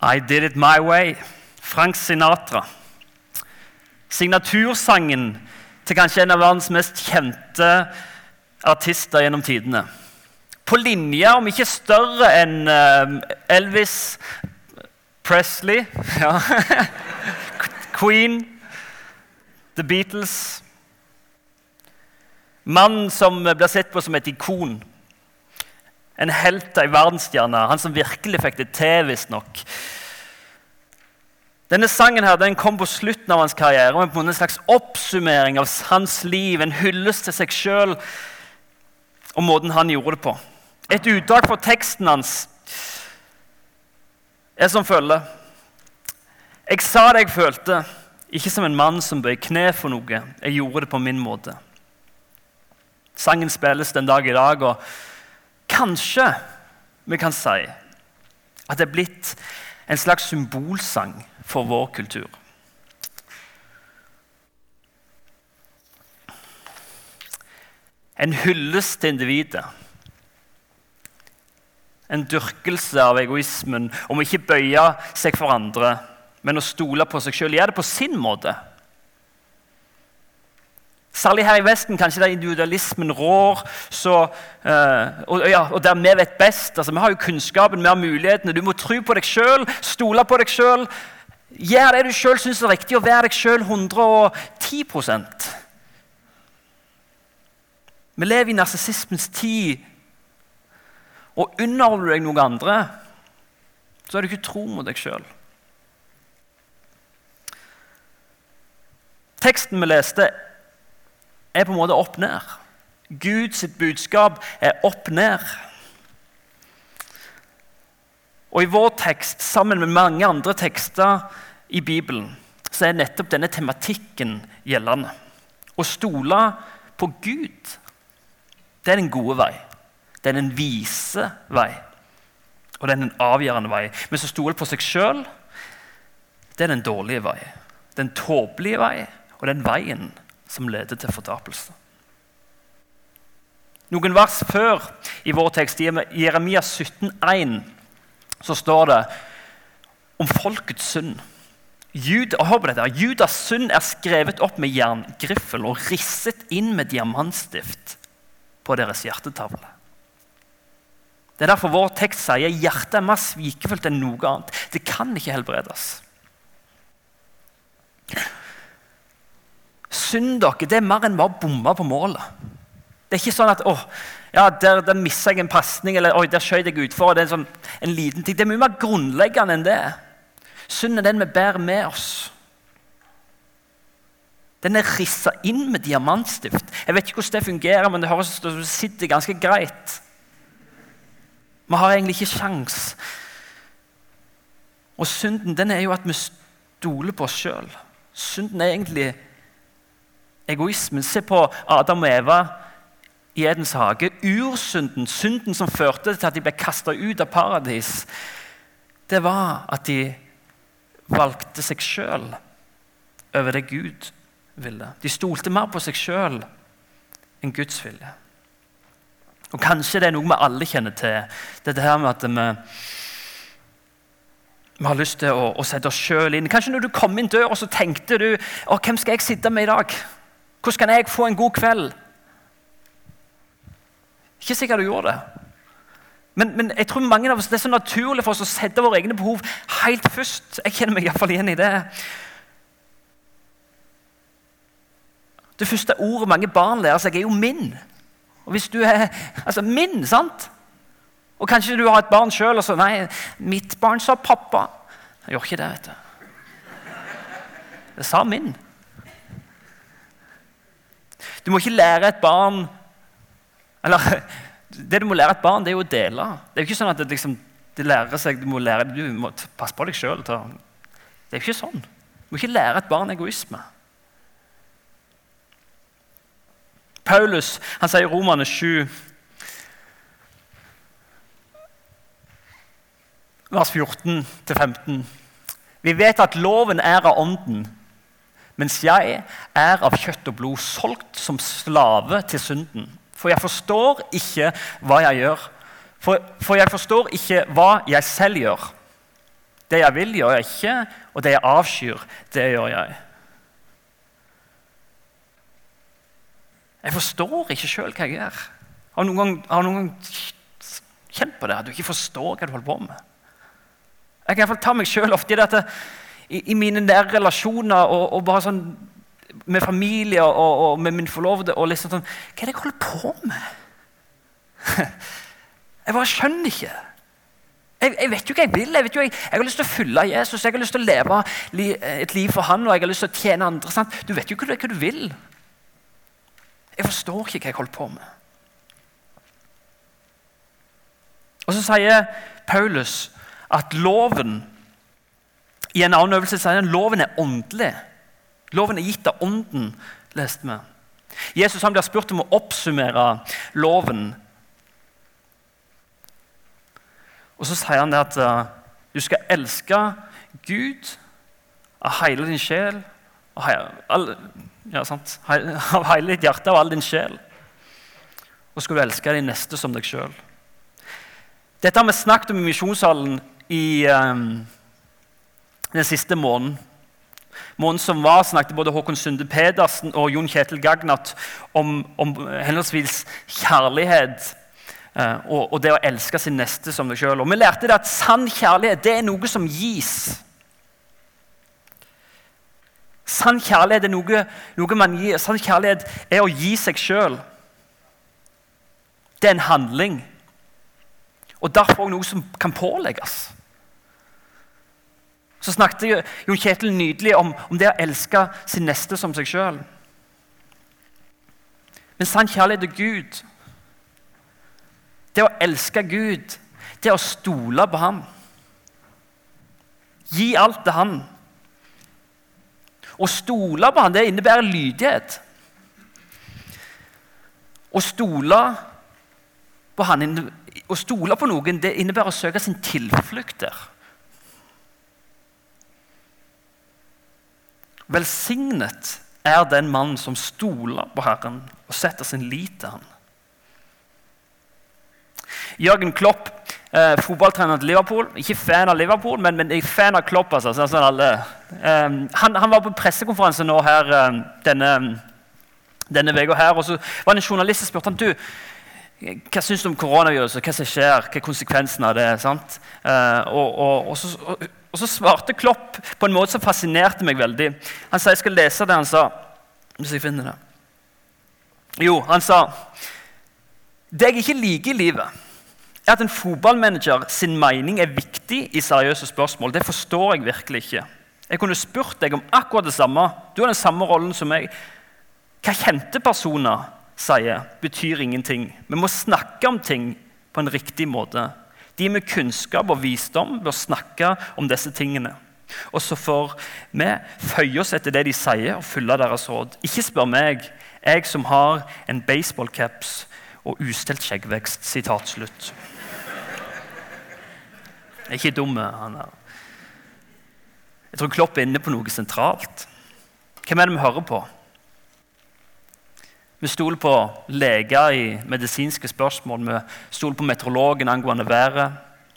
I Did It My Way. Frank Sinatra. Signatursangen til kanskje en av verdens mest kjente artister gjennom tidene. På linje, om ikke større enn eh, Elvis Presley ja. Queen, The Beatles Mannen som blir sett på som et ikon. En helt, ei verdensstjerne. Han som virkelig fikk det til, visstnok. Denne sangen her, den kom på slutten av hans karriere og en slags oppsummering av hans liv. En hyllest til seg sjøl og måten han gjorde det på. Et utdrag fra teksten hans er som følger. Jeg sa det jeg følte, ikke som en mann som bøy kne for noe. Jeg gjorde det på min måte. Sangen spilles den dag i dag, og kanskje vi kan si at det er blitt en slags symbolsang for vår kultur. En hyllest til individet. En dyrkelse av egoismen om å ikke bøye seg for andre, men å stole på seg sjøl. Gjøre det på sin måte. Særlig her i Vesten kanskje der individualismen rår, så, uh, og, ja, og, der vi vet best. Altså, vi har jo kunnskapen, vi har mulighetene. Du må tro på deg sjøl, stole på deg sjøl. Gjør det du sjøl syns er riktig, og vær deg sjøl 110 Vi lever i narsissismens tid. Og underholder du deg noen andre, så er du ikke tro mot deg sjøl. Teksten vi leste, er på en måte opp-ned. Guds budskap er opp-ned. Og I vår tekst, sammen med mange andre tekster i Bibelen, så er nettopp denne tematikken gjeldende. Å stole på Gud, det er den gode vei. Det er den vise vei. Og det er den avgjørende vei. Men å stole på seg sjøl, det er den dårlige vei. Den tåpelige vei og den veien som leder til fortapelse. Noen vers før i vår tekst, i Jeremia 17,1, så står det om folkets synd. Jud, hør på dette, Judas synd er skrevet opp med jerngriffel og risset inn med diamantstift på deres hjertetavle. Det er derfor vår tekst sier hjertet er mer svikefullt enn noe annet. Det kan ikke helbredes. Synd dere, det er mer enn bare å på målet. Det er ikke sånn at åh, ja, der, der mista jeg en pasning, eller oi, der skjøt jeg utfor. Det er en, sånn, en liten ting. Det er mye mer grunnleggende enn det. Synd er den vi bærer med oss. Den er rissa inn med diamantstift. Jeg vet ikke hvordan det fungerer, men det høres ut som det sitter ganske greit. Vi har egentlig ikke sjans. Og synden den er jo at vi stoler på oss sjøl. Synden er egentlig egoismen. Se på Adam og Eva i Edens hage. Ursynden, synden som førte til at de ble kasta ut av paradis, det var at de valgte seg sjøl over det Gud ville. De stolte mer på seg sjøl enn Guds vilje. Og Kanskje det er noe vi alle kjenner til. Dette her med at vi, vi har lyst til å, å sette oss sjøl inn. Kanskje når du kom inn døra, så tenkte du å, hvem skal jeg sitte med i dag? Hvordan kan jeg få en god kveld? Ikke sikkert du gjorde det. Men, men, jeg tror mange av oss, det er så naturlig for oss å sette våre egne behov helt først. Jeg kjenner meg iallfall igjen i det. Det første ordet mange barn lærer seg, er jo 'min'. Og hvis du er, altså 'Min', sant? Og kanskje du har et barn sjøl og så 'Nei, mitt barn sa pappa'. Jeg gjør ikke det, vet du. Det sa 'min'. Du må ikke lære et barn Eller det du må lære et barn, det er jo å dele. Det er jo ikke sånn at det, liksom, det lærer seg, Du må lære, du må passe på deg sjøl. Det er jo ikke sånn. Du må ikke lære et barn egoisme. Paulus han sier i Romane 7 vers 14-15. Vi vet at loven er av Ånden, mens jeg er av kjøtt og blod, solgt som slave til synden. For jeg forstår ikke hva jeg gjør. For, for jeg forstår ikke hva jeg selv gjør. Det jeg vil, gjør jeg ikke, og det jeg avskyr, det gjør jeg. Jeg forstår ikke sjøl hva jeg gjør. Har noen noen gang kjent på det? At du ikke forstår hva du holder på med? Jeg kan i hvert fall ta meg sjøl ofte i dette i, mine nære relasjoner og, og, bare sånn med familie og, og med min forlovede og liksom sånn Hva er det jeg holder på med? Jeg bare skjønner ikke. Jeg, jeg, vet jo hva jeg vil. Jeg, jo, jeg, jeg, har lyst til å følge Jesus, jeg har lyst til å leve et liv for han, og jeg har lyst til å tjene andre. Sant? Du vet jo hva hva du vil. Jeg forstår ikke hva jeg holder på med. Og Så sier Paulus at loven I en annen øvelse sier han loven er åndelig. Loven er gitt av Ånden, leste vi. Jesus han blir spurt om å oppsummere loven. Og Så sier han det at uh, du skal elske Gud av hele din sjel av hele, ja, av hele ditt hjerte og all din sjel. Og skal du elske din neste som deg sjøl. Dette har vi snakket om i misjonssalen i um, den siste måneden. Måneden som var, snakket både Håkon Sunde Pedersen og Jon Kjetil Gagnat om, om henholdsvis kjærlighet eh, og, og, det å elske sin neste som deg sjøl. Vi lærte det at sann kjærlighet det er noe som gis. Sann kjærlighet er noe, noe man gir. Sann kjærlighet er å gi seg sjøl. Det er en handling. Og derfor noe som kan pålegges. Så snakket Jon Kjetil nydelig om, om det å elske sin neste som seg sjøl. Men sann kjærlighet til Gud, det å elske Gud, det å stole på ham. Gi alt til han. Å stole på han, det innebærer lydighet. Å stole på han å stole på noen det innebærer å søke sin tilflukt der. Velsignet er den mann som stoler på Herren og setter sin lit til ham. Jørgen Klopp, eh, fotballtrener til Liverpool. Ikke fan av Liverpool, men, men fan av Klopp. Altså, sånn alle. Eh, han, han, var på pressekonferanse nå her eh, denne, denne her, og så var det en journalist som spurte han, du, hva syns du om koronaviruset? Hva som skjer? Hva er konsekvensen av det? Uh, og, og, og, så, og, så, svarte Klopp på en måte som fascinerte meg veldig. Han sa jeg skal lese det han sa. Hvis jeg finner det. Jo, han sa Det jeg ikke liker i livet, er at en fotballmanager sin mening er viktig i seriøse spørsmål. Det forstår jeg virkelig ikke. Jeg kunne spurt deg om akkurat det samme. Du har den samme rollen som meg. Hva kjente personer sier, betyr ingenting. Vi må snakke om ting på en riktig måte. De med kunnskap og visdom bør snakke om disse tingene. Og så får vi føye oss etter det de sier, og følge deres råd. Ikke spør meg, jeg som har en baseballcaps og ustelt skjeggvekst. Sitat slutt. Jeg er ikke dum, han der. Jeg tror Klopp er inne på noe sentralt. Hvem er det vi hører på? Vi stoler på leger i medisinske spørsmål. Vi stoler på meteorologen angående været.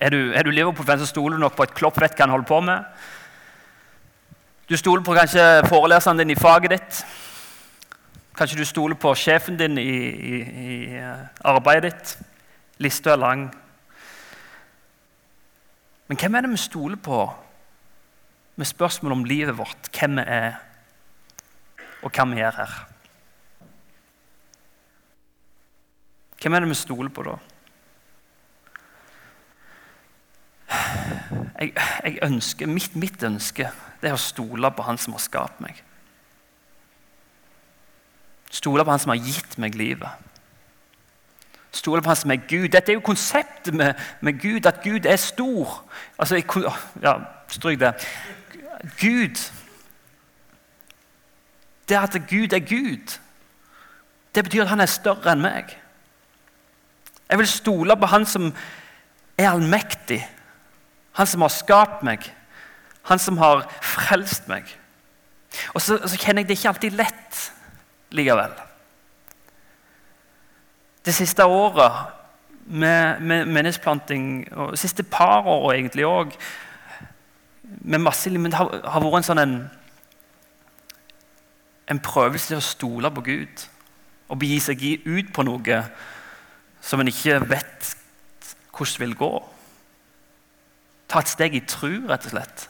Er du, er du Liverpool-fan, så stoler du nok på at Klopp vet hva han holder på med. Du stoler på kanskje foreleseren din i faget ditt. Kanskje du stoler på sjefen din i, i, i eh, arbeidet ditt. Lista er lang. Men hvem er det vi stoler på med spørsmål om livet vårt, hvem vi er, og hva vi gjør her? Hvem er det vi stoler på da? Jeg, jeg ønsker, mitt, mitt ønske det er å stole på Han som har skapt meg. Stole på Han som har gitt meg livet. Stole på Han som er Gud. Dette er jo konseptet med, med Gud, at Gud er stor. Altså, jeg, ja, Stryk det. Gud Det at Gud er Gud, det betyr at han er større enn meg. Jeg vil stole på Han som er allmektig. Han som har skapt meg. Han som har frelst meg. Og så, så kjenner jeg det ikke alltid lett likevel. Det siste året med, med menneskeplanting, og siste par år egentlig òg, med masse, har, har vært en sånn en, en prøvelse til å stole på Gud og begi seg ut på noe som en ikke vet hvordan vil gå. Ta et steg i tru, rett og slett.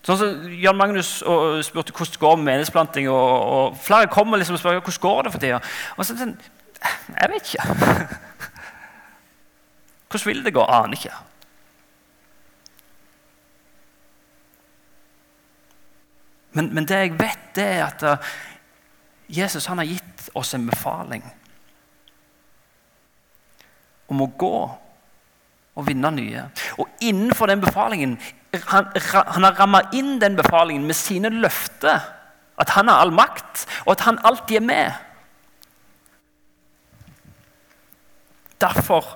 Sånn som Jan Magnus spurte hvordan det går med menighetsplanting. Og, og, flere kommer liksom og spør hvordan går det for tida. Og så sånn, Jeg vet ikke. Hvordan vil det gå? Aner ikke. Men, men, det jeg vet, det er at uh, Jesus han har gitt oss en befaling om å gå og vinne nye. Og innenfor den befalingen Han, han har ramma inn den befalingen med sine løfter. At han har all makt, og at han alltid er med. Derfor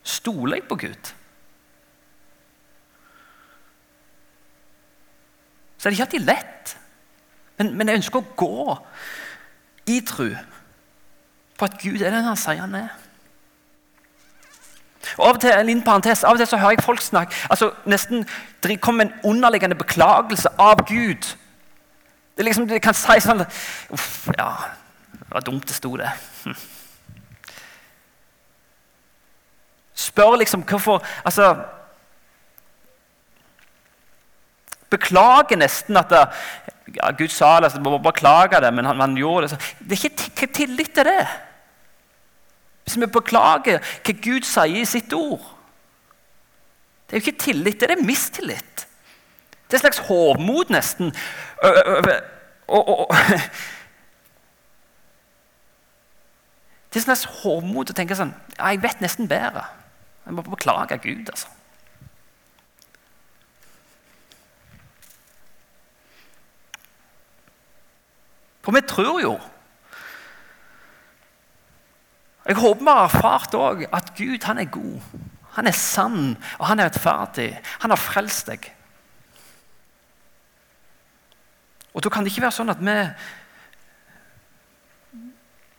stoler jeg på Gud. Så er det ikke alltid lett. Men, men jeg ønsker å gå i tro på at Gud er den han sier han er. Og av og til en liten parentes, av og til så hører jeg folk snakke altså nesten, Det kommer en underliggende beklagelse av Gud. Det, liksom, det kan si sånn Uff, ja, det var dumt det sto det. Hm. Spør liksom hvorfor altså, Beklager nesten at det, ja, Gud sa det, så må beklage det, men han, han gjorde det. Det er ikke tillit til det. Hvis vi beklager hva Gud sier i sitt ord Det er jo ikke tillit, det er mistillit. Det er en slags hovmod, nesten. Og, og, og, det er en slags hovmod å tenke sånn ja, Jeg vet nesten bedre. Jeg må beklage Gud, altså. For vi tror jo jeg håper vi har erfart også at Gud han er god. Han er sann, og han er rettferdig. Han har frelst deg. Og Da kan det ikke være sånn at vi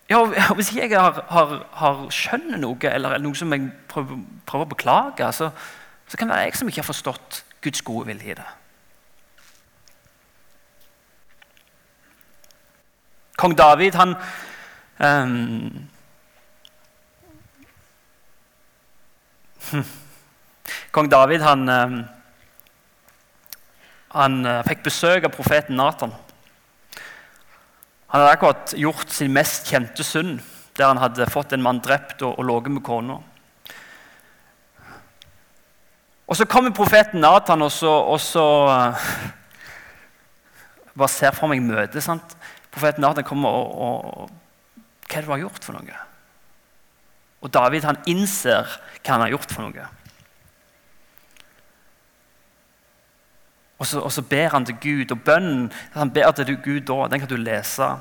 ja, Hvis jeg har, har, har skjønner noe, eller noe som jeg prøver, prøver å beklage, så, så, kan det være jeg som ikke har forstått Guds gode vilje i det. Kong David han um, Kong David han, um, han eh, fikk besøk av profeten Nathan. Han hadde akkurat gjort sin mest kjente synd, der han hadde fått en mann drept og, og ligget med kona. Og Så kommer profeten Nathan og så, og så uh, bare ser for meg møtet. sant? Profeten Nathan kommer og, og, og Hva er det du har gjort for noe? Og David han innser hva han har gjort for noe. Og så, og så ber han til Gud, og bønnen han ber til Gud da, den kan du lese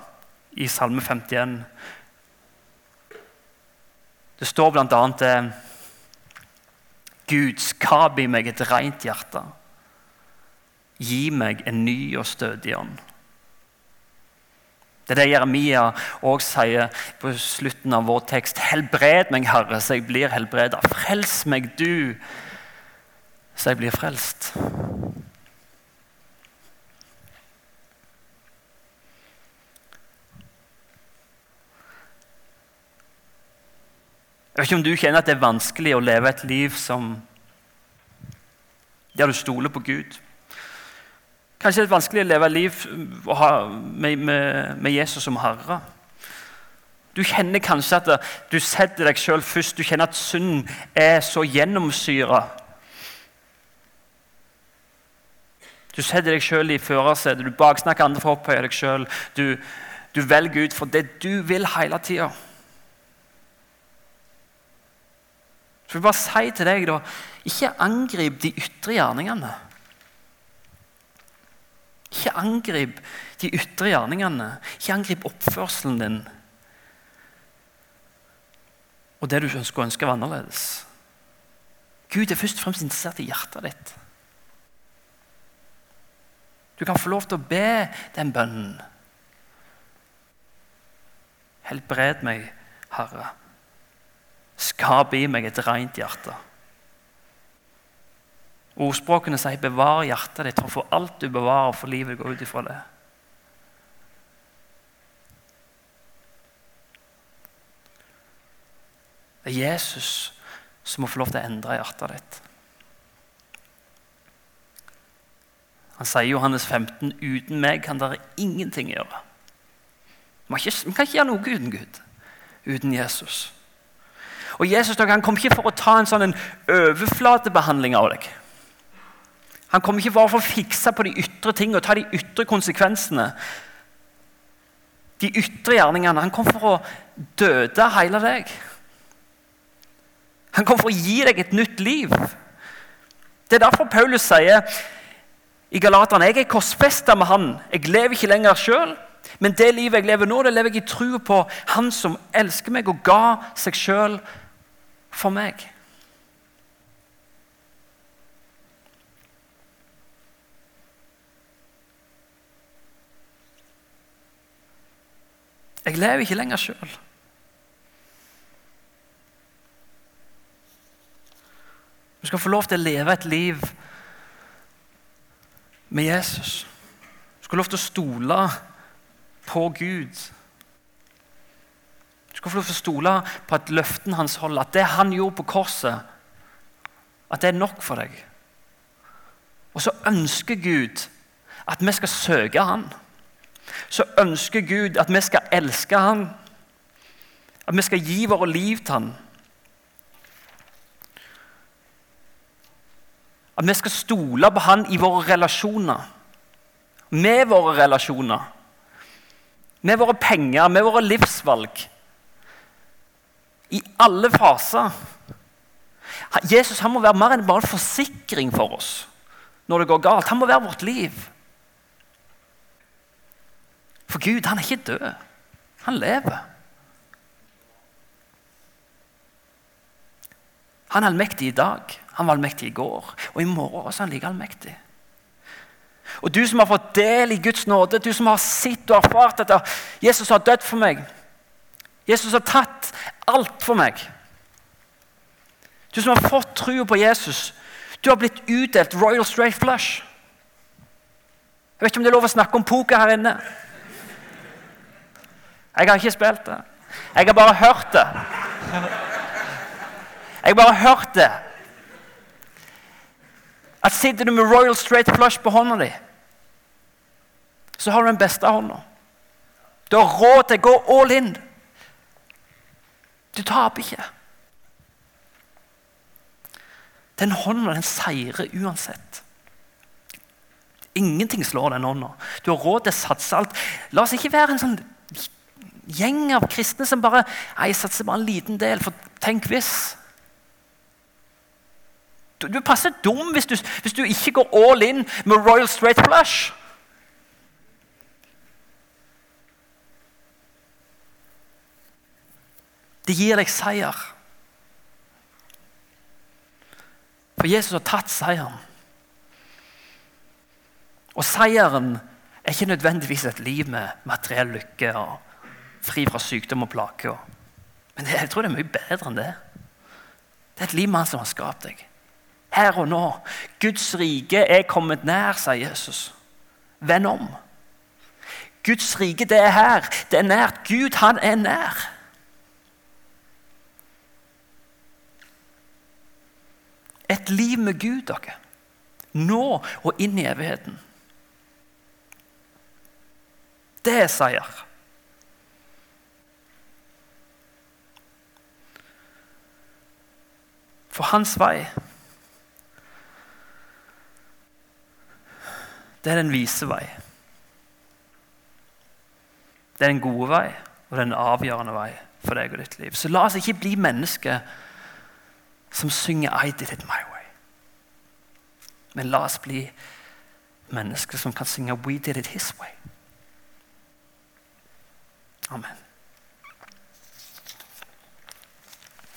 i Salme 51. Det står bl.a. det Gud, skap i meg et rent hjerte. Gi meg en ny og stødig ånd. Det er det Jeremia òg sier på slutten av vår tekst. Helbred meg, Herre, så jeg blir helbreda. Frels meg, du, så jeg blir frelst. Jeg vet ikke om du kjenner at det er vanskelig å leve et liv som der du stoler på Gud. Kanskje det er vanskelig å leve liv med, med, med Jesus som Herre. Du kjenner kanskje at du setter deg sjøl først. Du kjenner at synden er så gjennomsyra. Du setter deg sjøl i førersetet, du baksnakker andre for å opphøye deg sjøl. Du, du, velger ut for det du vil hele tida. Så jeg vil bare si til deg, da, ikke angrip de ytre gjerningene. Ikke angrip de ytre gjerningene. Ikke angrip oppførselen din og det du ønsker å ønske var annerledes. Gud er først og fremst interessert i hjertet ditt. Du kan få lov til å be den bønnen. Helbred meg, Herre. Skap i meg et rent hjerte. Ordspråkene sier 'bevar hjertet ditt', for for alt du bevarer, for livet går ut ifra det. Det er Jesus som må få lov til å endre hjertet ditt. Han sier Johannes 15.: Uten meg kan dere ingenting gjøre. Vi kan ikke gjøre noe uten Gud, uten Jesus. Og Jesus han kom ikke for å ta en sånn overflatebehandling av deg. Han kom ikke bare for å fikse på de ytre tingene og ta de ytre konsekvensene. De ytre gjerningene. Han kom for å døde hele deg. Han kom for å gi deg et nytt liv. Det er derfor Paulus sier i Galaterne jeg er korsfesta med han. Jeg lever ikke lenger sjøl, men det livet jeg lever nå, det lever jeg i trua på Han som elsker meg og ga seg sjøl for meg. Jeg lever ikke lenger sjøl. Du skal få lov til å leve et liv med Jesus. Du skal få lov til å stole på Gud. Du skal få lov til å stole på at løften hans holder, at det han gjorde på korset, at det er nok for deg. Og så ønsker Gud at vi skal søke Han. Så ønsker Gud at vi skal elske Han. At vi skal gi våre liv til Han. At vi skal stole på Han i våre relasjoner. Med våre relasjoner. Med våre penger, med våre livsvalg. I alle faser. Jesus han må være mer enn bare en forsikring for oss når det går galt. Han må være vårt liv. For Gud han er ikke død. Han lever. Han er allmektig i dag. Han var allmektig i går, og i morgen også er han like allmektig. Og du som har fått del i Guds nåde, du som har sett og erfart at Jesus har dødd for meg. Jesus har tatt alt for meg. Du som har fått trua på Jesus. Du har blitt utdelt Royal Straight Flush. Jeg vet ikke om det er lov å snakke om poker her inne. Jeg har ikke spilt det. Jeg har bare hørt det. Jeg har bare hørt det. At Sitter du med Royal Straight Flush på hånda di, så har du den beste hånda. Du har råd til å gå all in. Du taper ikke. Den hånda den seirer uansett. Ingenting slår den hånda. Du har råd til å satse alt. La oss ikke være en sånn gjeng av kristne som bare Jeg satser bare en liten del, for tenk hvis. Du, du passer dum hvis du, hvis du, ikke går all in med Royal Straight Flush. Det gir deg seier. For Jesus har tatt seieren. Og seieren er ikke nødvendigvis et liv med materiell lykke og fri fra sykdom og plager. Men jeg tror det er mye bedre enn det. Det er et liv med Han som har skapt deg her og nå. Guds rike er kommet nær, sa Jesus. Vend om. Guds rike, det er her. Det er nært. Gud, han er nær. Et liv med Gud, dere. Nå og inn i evigheten. Det er seier. For hans vei Det er den vise vei. Det er den gode vei, og den avgjørende vei for deg og ditt liv. Så la oss ikke bli mennesker som synger 'I did it my way'. Men la oss bli mennesker som kan synge 'We did it his way'. Amen.